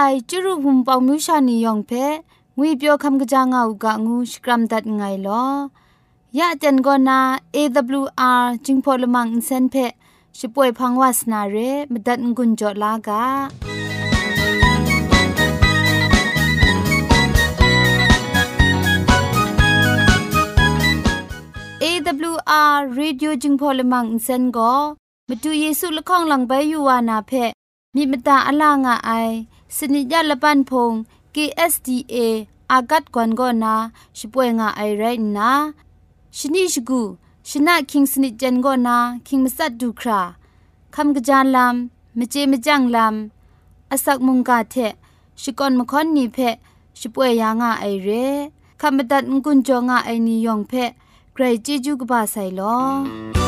ไอจุรุภุมปองมิวชานียองเพงวยเปียวคำกะจางเอากะงูสกรัมดัดไงลอยะเจนกอนา AWR จิงพอลมังอินเซนเพช่วยพังวาสนาเรมดัดงุนจอลากา AWR Radio จึงพอลมังอินเซนก็มาดูเยซูละข้องหลังใบยูวานาเพมีมตาอลางอไอ สนิยาละปันพง KSDA อากัดกวนก็นาช่วยงาไอไรนะชนิชกูชนะคิงสนิจันก็นาคิงมัสัดดูคราคำกระจานลำมเจมจังลำอาศักมุงกาเทชิกอนมคอนนีเพช่วยยางาไอเรคำบัดงกุนจงาไอนิยองเพใครจีจูกบาไซลอ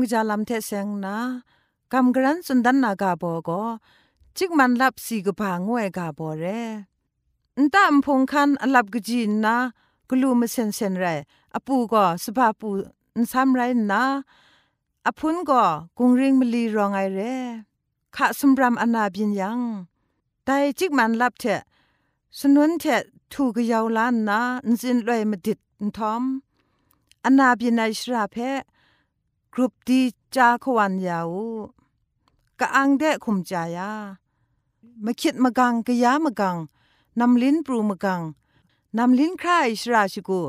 ำดูคำกจาลำเทเซงนะคำกรันสุนดันนากาโบก็จิกมันลับสีกผางวยกาโบเรนตามพงคันอลับกจีนนะกลูมเซนเซนไรอปูก็สภาปูนซ้ำไรนะอพุนก็กุงริงมลีรองไอเรขะสมรำอนาบินยังแต่จิกมันลับเทสนุนเทถูกยาวล้านนะนสินลอยมาดิดนทอมอนาบินไอชราเพ กรุปดีจาขวันยาวกะอังเดะคุมจายามาคิดมากังกะยามากังนำลิ้นปรูมากังนำลิ้นครายชราชิกู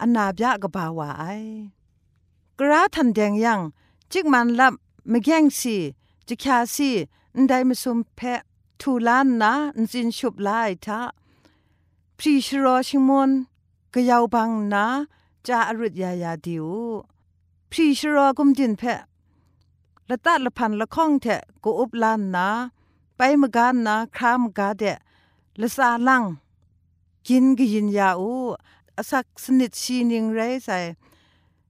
อันนาบยะกะบาวาไอกระทันแดงยังจิกมันลับมะแกงสีจิคาสีอันไดมาสุมเพะทูลานนะอันจินชุบลายทะพรีชรอชิมนกะยาวบังนะจาอรุดยายาดิว พรีชรอกุมจินเพะละตัดละพันละข้องเถะกูอุบลานนาไปมกานนาครามกาเดะละสาลังกินกยินยาอูอสักสนิดชีนิงไรใส่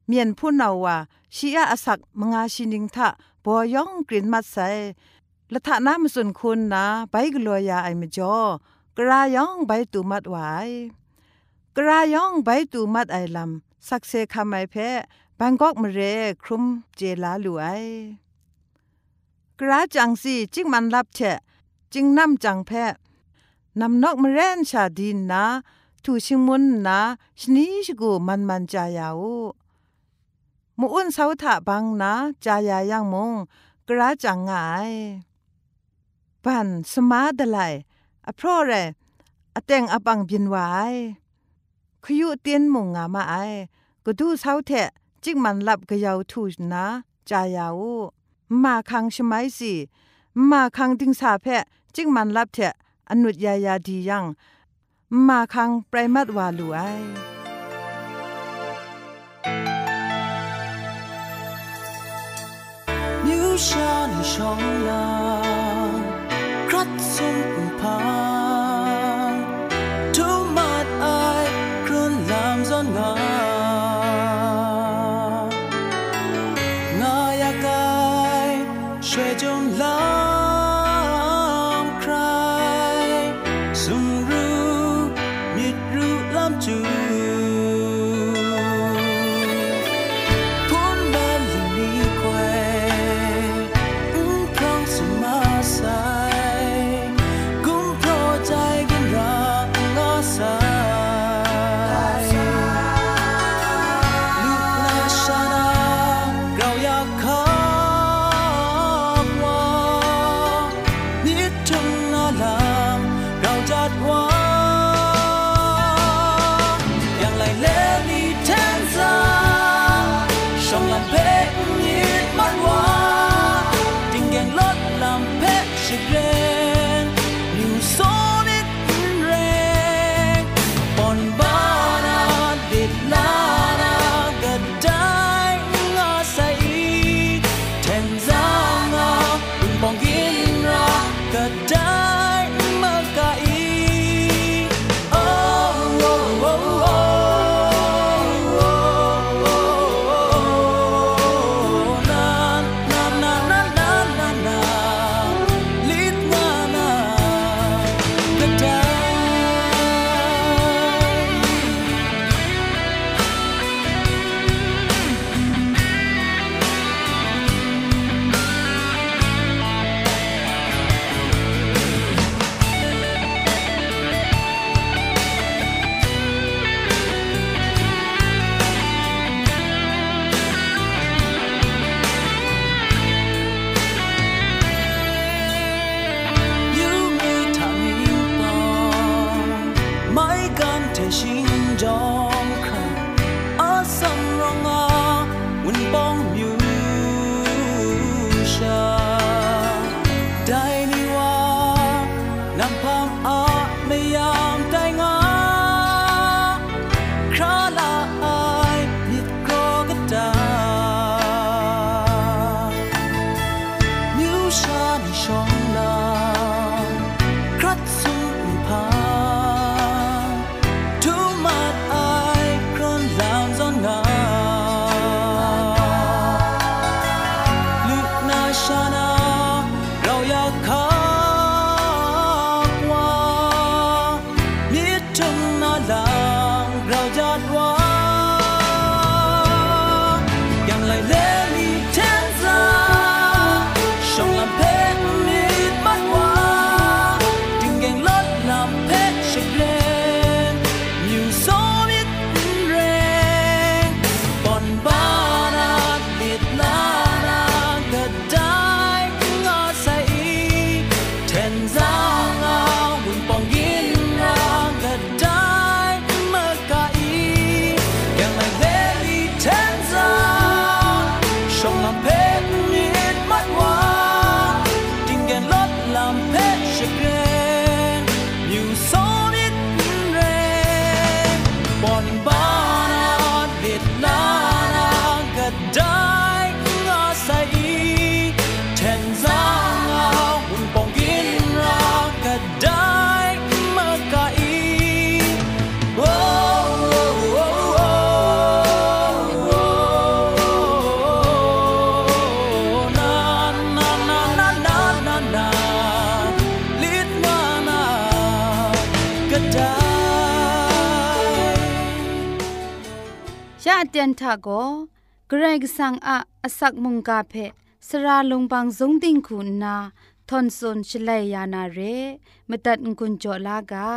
เมียนผู้นาวาชียอสักมงาชีนิงทะบอยองกลิ่นมัดใส่ละทะน้ำสุนคุณนาไปกลัวยาไอมจอกรายองใบตูมัดไวกรายองใบตูมัดไอลำสักเซคำไอเพ บังกอกมเรครุมเจลาลูไอกระจังสีจิงมันรับเชะจิงนำจังแพนำนกมเรนชาดินนาทูชิงมุนนาชนีชกูมันมันจายาวมูอุนเสาถะบังนาจายายังมงกระจังงายปันสมาดลายอเพราะเรอเตงอบังบินไว้ขยุเตียนมงงามาไอก็ดูเสาเทะ จิกมันลับกะยาวทูนะจายาวมาคังชไมสิมาคังติงสาเพจิกมันลับเถะอนุดยายาดียังมาคังไพรมัดวาลูไอมิวชานิชองล tay ngon. เตียนทาโกเกรกสังอาอสักมุงกาเพสระลงบางสงติงคุณนาทอนซนชลัยยานาเรมตัดกุญจลากา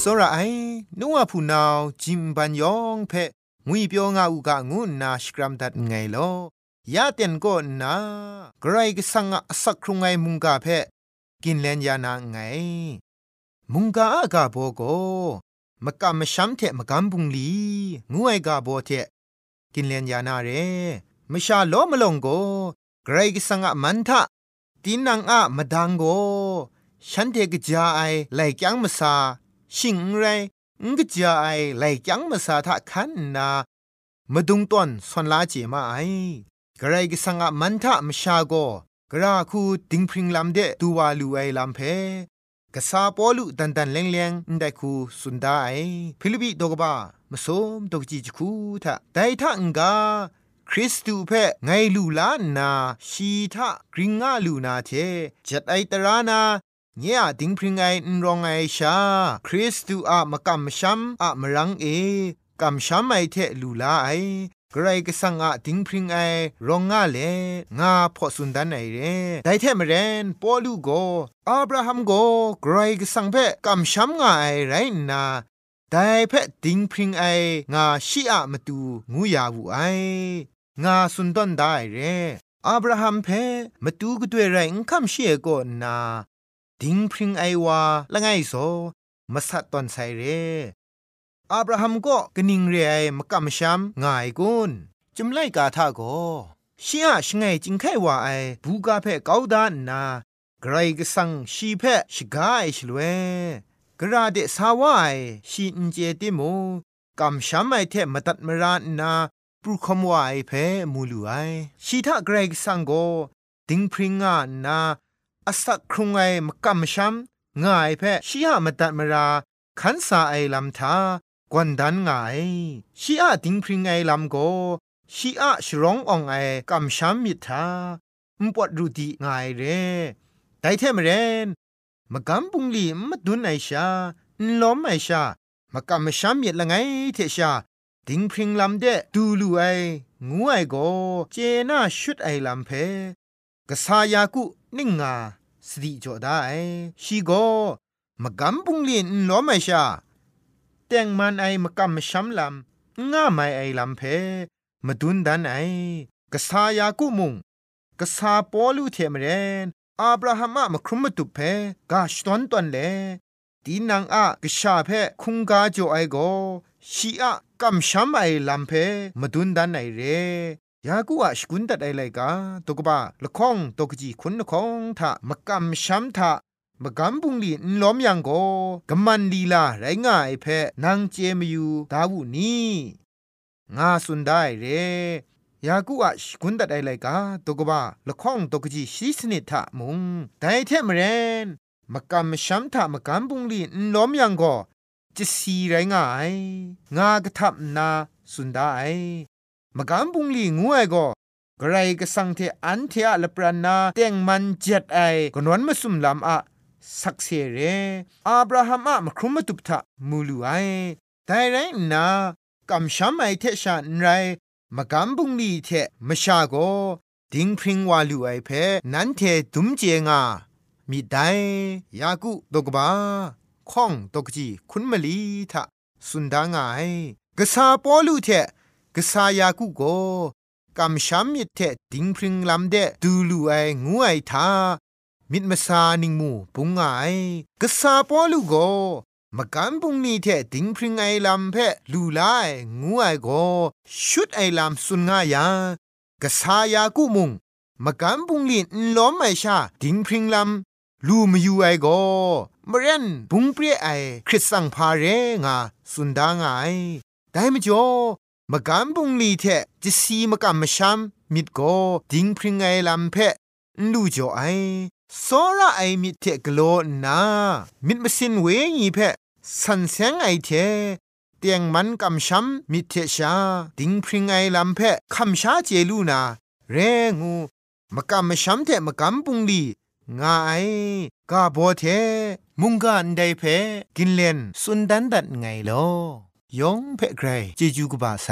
စောရအိုင်နုဝဖူနောင်ဂျင်ပန်ယောင်ဖဲငွေပြောငါဥကငုနာစကရမ်ဒတ်ငိုင်လော ยาเตียนก็นาไกรก็สังอสักครุงไงมุงกาเพกินเลนยานาไง มุงกาอากาโบโกมกะมชัมเทมกัมบุงลีงูไอกาโบเทกินเลนยานาเรมชาโลมลงโกไกรก็สังอมันทะตีนังอะมดังโกฉันเทกจาไอไหลจังมสาชิงไรงกจาไอไหลจังมสาทะคันนามาดุงต้นสนลาเจมาไอ กระไรก็สังะมันทะมชาโกกระคูดิงพริงลำเดตูวาลูไอลำเพกษาปอลุดันดันเลงเลงได้คูสุนดาไอฟิลิปิดกบ้ามสมดกจีจคูทะไดทะงกาคคริสตูเพไงลูลานาชีทะกริงงาลูนาเทจัดไอตรานาเนี่ยดิงพริงไอนรองไอชา คริสตูอะมะกัมชัมอะมรังเอกัมชัมไอเทลูลาไอ กรก็สังอะดิงพริงไอรองงาเลงาพอสุนดันไอเรได้เทมเรนปอลูโกอับราฮัมโกกรก็สังเพกัมชัมงาไอไรนาแต่เพดิงพริงไองาชีอะมาตูงูยาวูไองาสุนดอนได้เรอับราฮัมเพมาตูก็ด้วยไรคำเชียก็นาดิงพริงไอวาละไงโซมาสัดตอนไซเร อับราฮัมก็กนิงเรไอมกำช้ำง่ายกุนจุมไล่กาทาโกชียชงไงจิงไขว่าไอบูกาเพเกาดานนาไกรกสังชีเพชกาไอชลเวกระเดสาวายชีอินเจติโมกำช้ำไอเทมตัดมรานนาปรุคมวายเพมูลูไอชีทาเกรกสังโกดิงพริงานาอสักครุงไอมกำช้ำง่ายเพชียมตัดมราขันสาไอลำทา กวนดันไงชีอาดิงพริงไอลำโกชีอาชร้องอองไอกำช้ำมิทามปวดรูดีง่ายเรไดเทมเรนมกำปุงลีมดุนไอชาล้อมไอชามกำช้ำมิดละไงเทชาดิงพริงลำเดดูลูไองูไอโกเจน่าชุดไอลำเพกษายากุนิ่งงาสติจอได้ชีโกมกำปุงลีนล้อมไอชา แต่งมันไอมกำมช้ำลำง่าไม่ไอลำเพมาดุนดันไอกษายากุมุงกษาปอลูเทมเรนอับราฮัมอะมครุมมตุเพกาชตอนตอนเลตีนังอะกษาเพคุงกาโจไอโกชีอะกำช้ำไอลำเพมาดุนดันไอเรยากูอะสกุนตัดไอไลกาตกบะละข้องตกจีคุณละข้องทะมกำช้ำทะ มกำบุงลีนล้อมยังโกกำมันลีลาไรง่ายเพนางเจมยูดาวุนีงาสุนได้เรยากูอะสกุนตัดไอไลกาตกบะละข้องตกจีชีสนิทะมุงไดเทมเรนมกำช้ำทะมกำบุงลีนล้อมยังโกจะสีไรง่ายงากระทับนาสุนได้มกำบุงลีงูไอก็กไรก็สังเทอันเทอะละปรานาเต็งมันเจ็ดไอกนวนมาสุมลำอะ สักเสเรอับราฮัมอะมครุมมตุบทะมูลูไอแต่ไรนากำช้ำไอเทชานไรมกำบุงลีเทมชาโกดิงพริงวาลูไอเพนันเทดุมเจงามีได้ยากุตกบาข้องตกจีคุณมลีทะสุนดางไงกษาปอลูเทกษายากุโกกำช้ำมิเทดิงพริงลำเดดูลูไองูไอทา มิดมาซานิงมูปุงไงกษาปอลูโกมกันปุงนี่เทดิงพริงไอลำเพลูไลงูไอโกชุดไอลำสุนงายากษายากุมุงมกันปุงลินล้อมไอชาดิงพริงลำลูมยูไอโกมเรนบุงเปรียไอคริสสังพาเรงาสุนดางไอได้มจ่อมกำบุงลีเทจิสีมกำมชัมมิดโกดิงพริงไงลำเพลูจ่อไอ สระไอมิเทกโลนามิดมสินเวงีเพสันเซงไอเทเตียงมันกำช้ำมิเทชา ดิงพริงไอลำเพคำชาเจลูนา เรงูมกำมช้ำเทมกำปุงลีงาไอกาโบเท มุงกันไดเพกินเลนสุนดันดัดไงลอยองเพไกรเจจูกบาไซ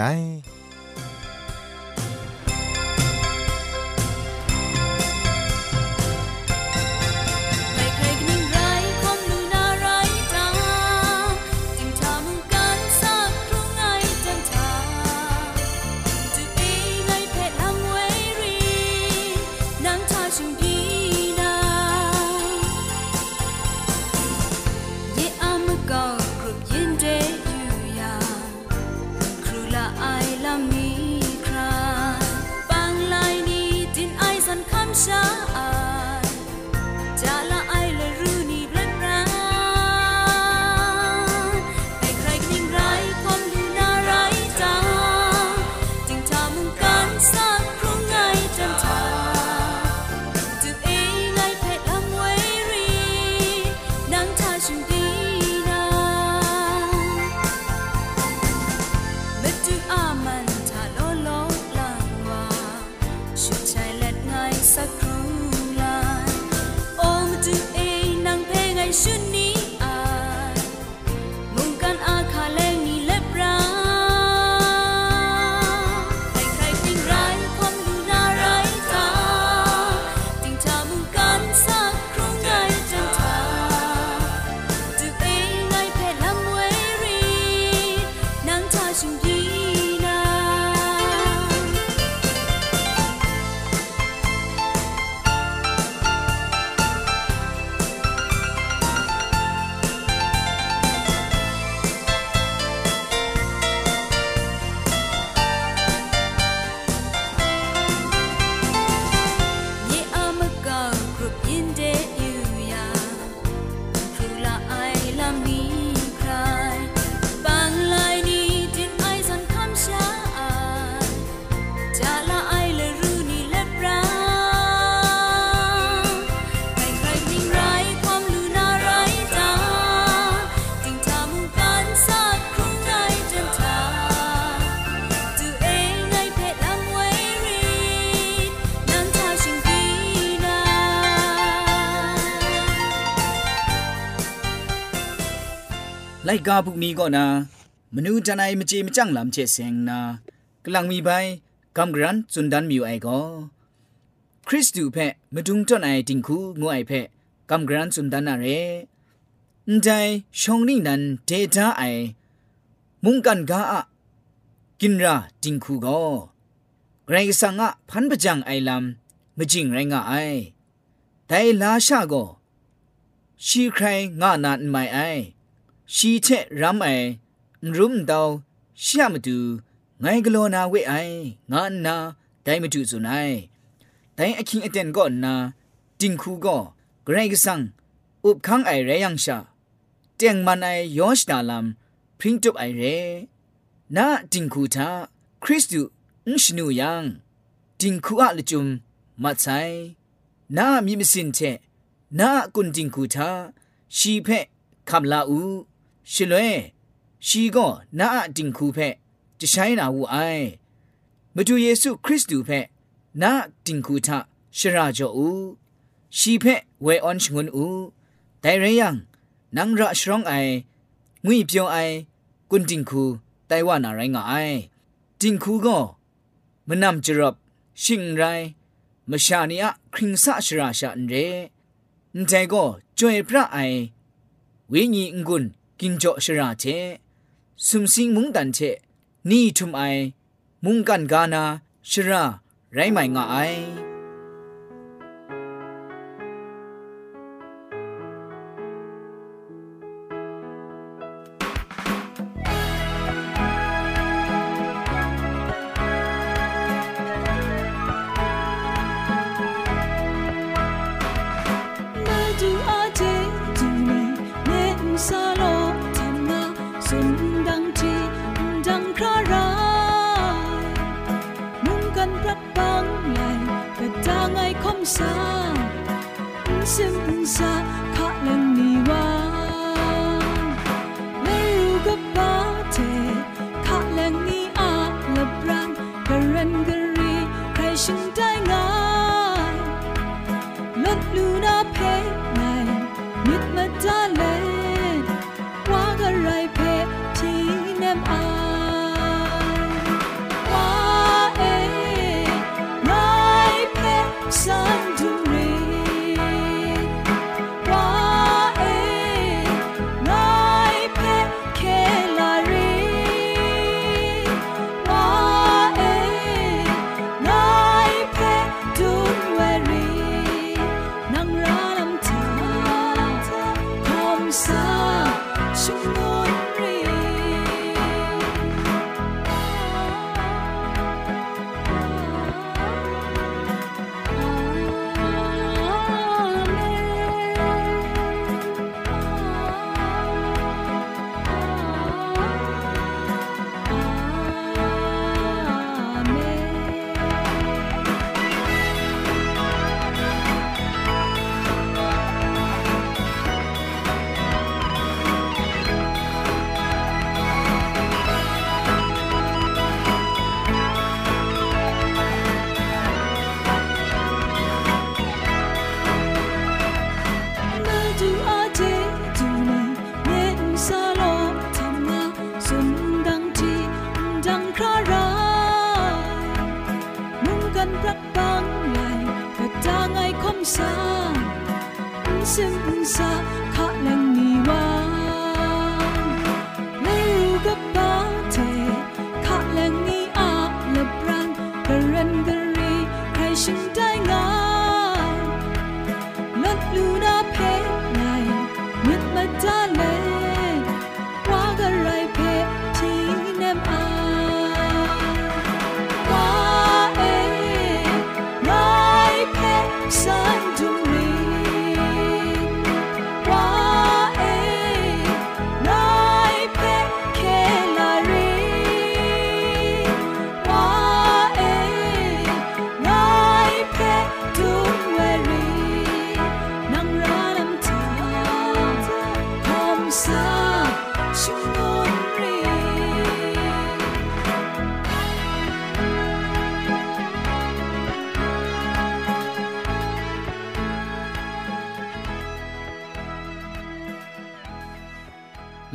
ไลกาพุกมีก็นามนูจันไอมจีมจังลำเชเซงนากลังมีใบกำกรันสุนดันมิวไอก็คริสตูเพมาดุงจนไอติงคูงูไอเพกำกรันสุนดันนาเรนใจชงนี่นันเดต้าไอ มุงกันกาอะกินราติงคูก็ไรสังอะพันปจังไอลำมจิงไรงะไอแต่ลาชาก็ชีใครงานานไม่ไอ ชีเชรำไอรุมดาวชามาดูไงกโลนาเวไองานนาได้มาดูสุนัยแต่อคิงอเตนก็นาจิงคูก็ไกรกสังอุบคังไอเรยังชาเตียงมันไอยอชดาลัมพริ้งจุบไอเรนาจิงคูทาคริสตูอุชนูยังจิงคูอะละจุมมัดไซนามีมสินเชนากุนจิงคูทาชีเพคำลาอู ชิลเวชีก็นาจิงคูเพจะใช้นาวูไอมาดูเยซูคริสต์ดูเพนาจิงคูทาชราจอูชีเพเวออนชงุนอูแต่เรยังนังระชรองไองุยเปียวไอกุนจิงคูไต้หวันอะไรง่ายจิงคูก็มันนำจรบชิงไรมชาเนียคริงสะชราชาอันเรนใจก็จวยพระไอวิญญกุน กินจ่อชราเชสุมสิงมุงดันเชนี่ทุมไอ มุงกันกานาชราไรไม่ง่าย Mit Luna Pay, nein, mit Madeleine.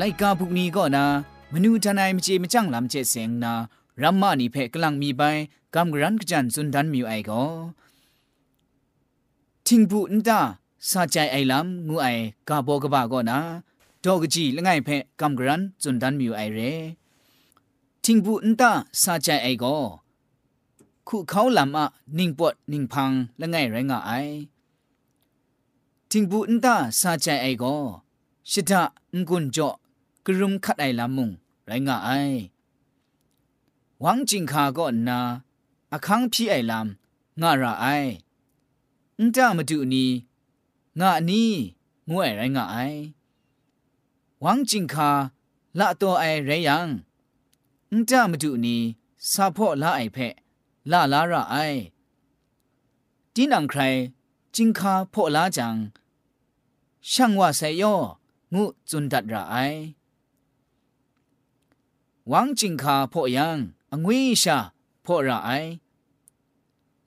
ลกาพุกนี้ก็นามนูทนายมิจิมจังลำเจเสียงนารัมมานีเพกลังมีใบกำกรันกจันสุนทันมิวไอก็ทิงพูนตาสาใจไอลำงูไอกาโบกบาก็นาดอกจีละไงเพกำกรันสุนทันมิวไอเรทิงพูนตาสาใจไอก็คู่เขาลำอะนิ่งปวดนิ่งพังละไงไรงาไอทิงพูนตาสาใจไอก็ชิดะกุนจ่อ กรุมขัดไอลำมุงไรงาไอหวังจิงคาก็นาอคังพี่ไอลำงาระไออุตามาดูนีงานีงวยไรงาไอหวังจิงคาละตัวไอไรยังอุตามาดูนีซาพ่อละไอเพะละลาระไอดินังใครจิงคาพ่อละจังช่างว่าใส่ย่องูจุนดัดระไอ วังจิงคาพ่อยังอังวิชาพ่อระไอ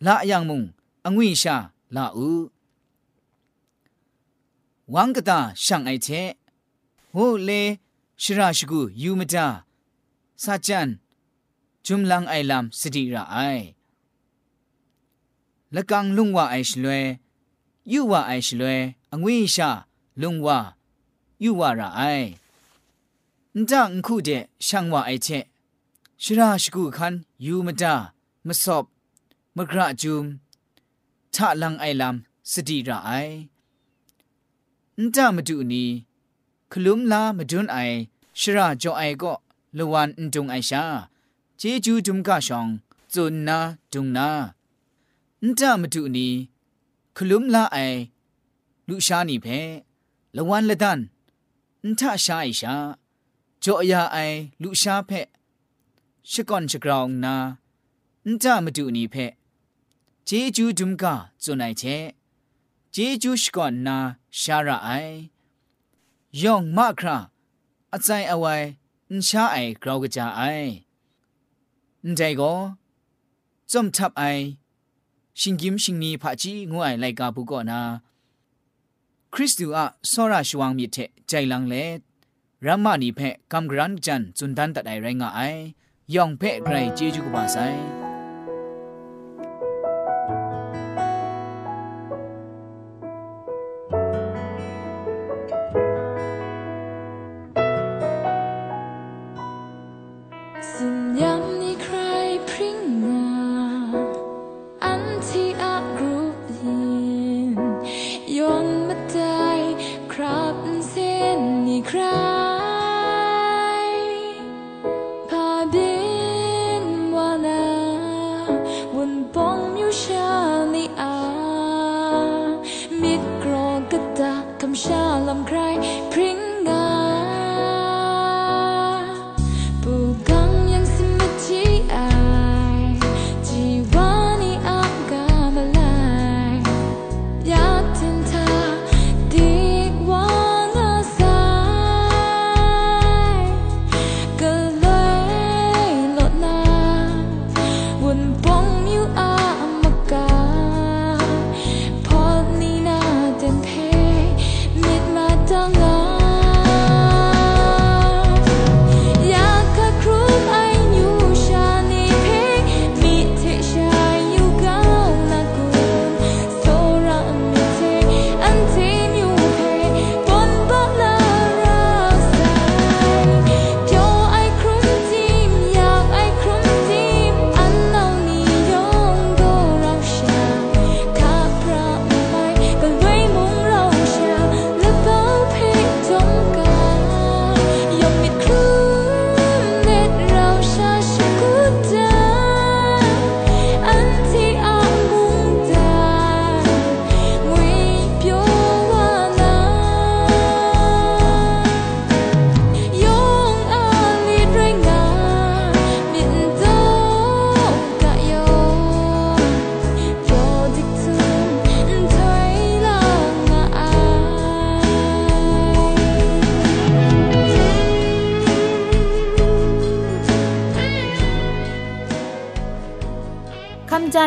ละยังมุงอังวิชาละอูวังกตาช่างไอเทโหเลชราชกุยูมดาสาจันจุมลังไอลำสติระไอละกังลุงว่าไอชลวยยูว่าไอชลวยอังวิชาลุงว่ายูว่าระไอ จังคู่เดช่างว่าไอเชชราชกูคันยูมาดามาสอบมากระจุมทะลังไอลำสติระไอจ้ามาดูนี้คลุมลามาดุนไอชราจอไอก็ละวันจงไอชาเจจูจุมกาชองจุนนาจุงนาจ้ามาดูนี้คลุมลาไอลูชานีเพละวันละดันนทาชาไอชา ยาไอลุชาเพชก่อนชกรองนาอุจามาดูนี่เพเจจูดุมกาจุนไอเชเจจูชก่อนนาชาระไอยองมาคราอาใจเอาไว้อุชาไอกราวกจาไออุใจก็จอมทับไอชิงกิมชิงนีพะจีงวยไลกาบุก่อนาคริสตูอะสอราชวังมิเทใจลังเล รัมมานีเพกำกรันจันจุนทันตัดไอไรงไอยองเพไกรเจจุกบาไซ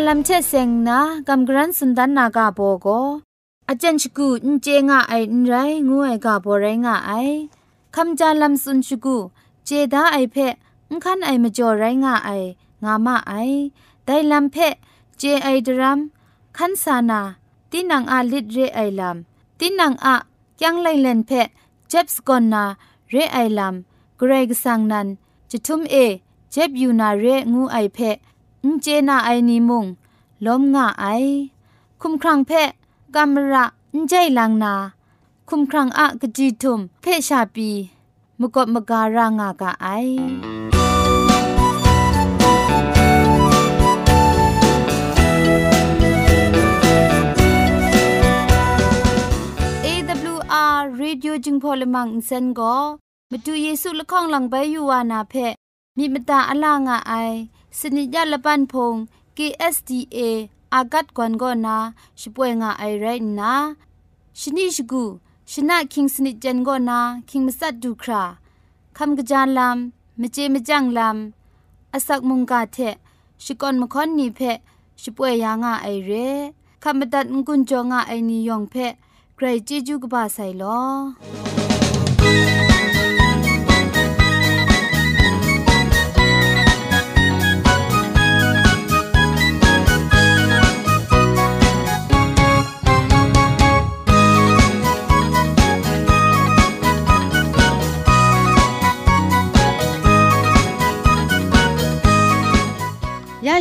ลัมเชเซงนากำกรันสุนดันนากาโบโกอาจารย์ชกูอินเจงะไออินไรงูไอกาโบไรงะไอคำจาลำสุนชกูเจดาไอเพะอุคันไอมจ่อไรงาไองามาไอได้ลำเพะเจไอดรัมคันสานาตินังอาลิดเรไอลำตินังอะยังไลเลนเพะเจ็บสกอนนาเรไอลำเกรกสังนันจะทุมเอเจ็บอยู่นาเรงูไอเพะ อุเจนาไอนิมุงล้มงาไอ คุมครังเพะกามระอุใจลังนา คุมครังอะกจีทุมเพะชาปีมกบมการางากาไอ AWR Radio จึงพอลมังอินเซนก็มาดูเยซูละข้องหลังใบยูวานาเพมีมตาอลางอไอ สนิยาละปันพง KSDA อากัดกวนก็นาช่วยงาไอไรนะชนิชกูชนะคิงสนิจันก็นาคิงมัสัดดูคราคำกระจานลำมเจมจังลำอาศักมุงกาเทชิกอนมคอนนีเพช่วยยางาไอเรคำบัดงกุนจงาไอนิยองเพใครจีจูกบาไซลอ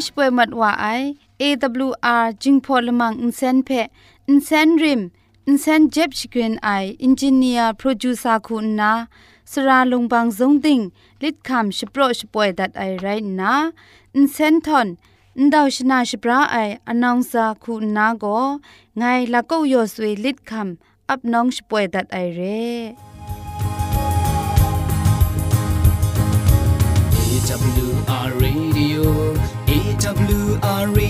ยาช่วยมัดว่าไอ AWR จึงพอลมังอินเซนเพอินเซนริมอินเซนเจ็บชกรีนไออินจิเนียร์โปรดิวซาคุณนาสราลงบางซงดิงลิดคำชโปรชป่วยดัดไอไรนะอินเซนทอนอินดาวชนาชปราไออนองซาคุณนาโกไงละก็ยอสวยลิดคำอับน้องชป่วยดัดไอเร่ are real.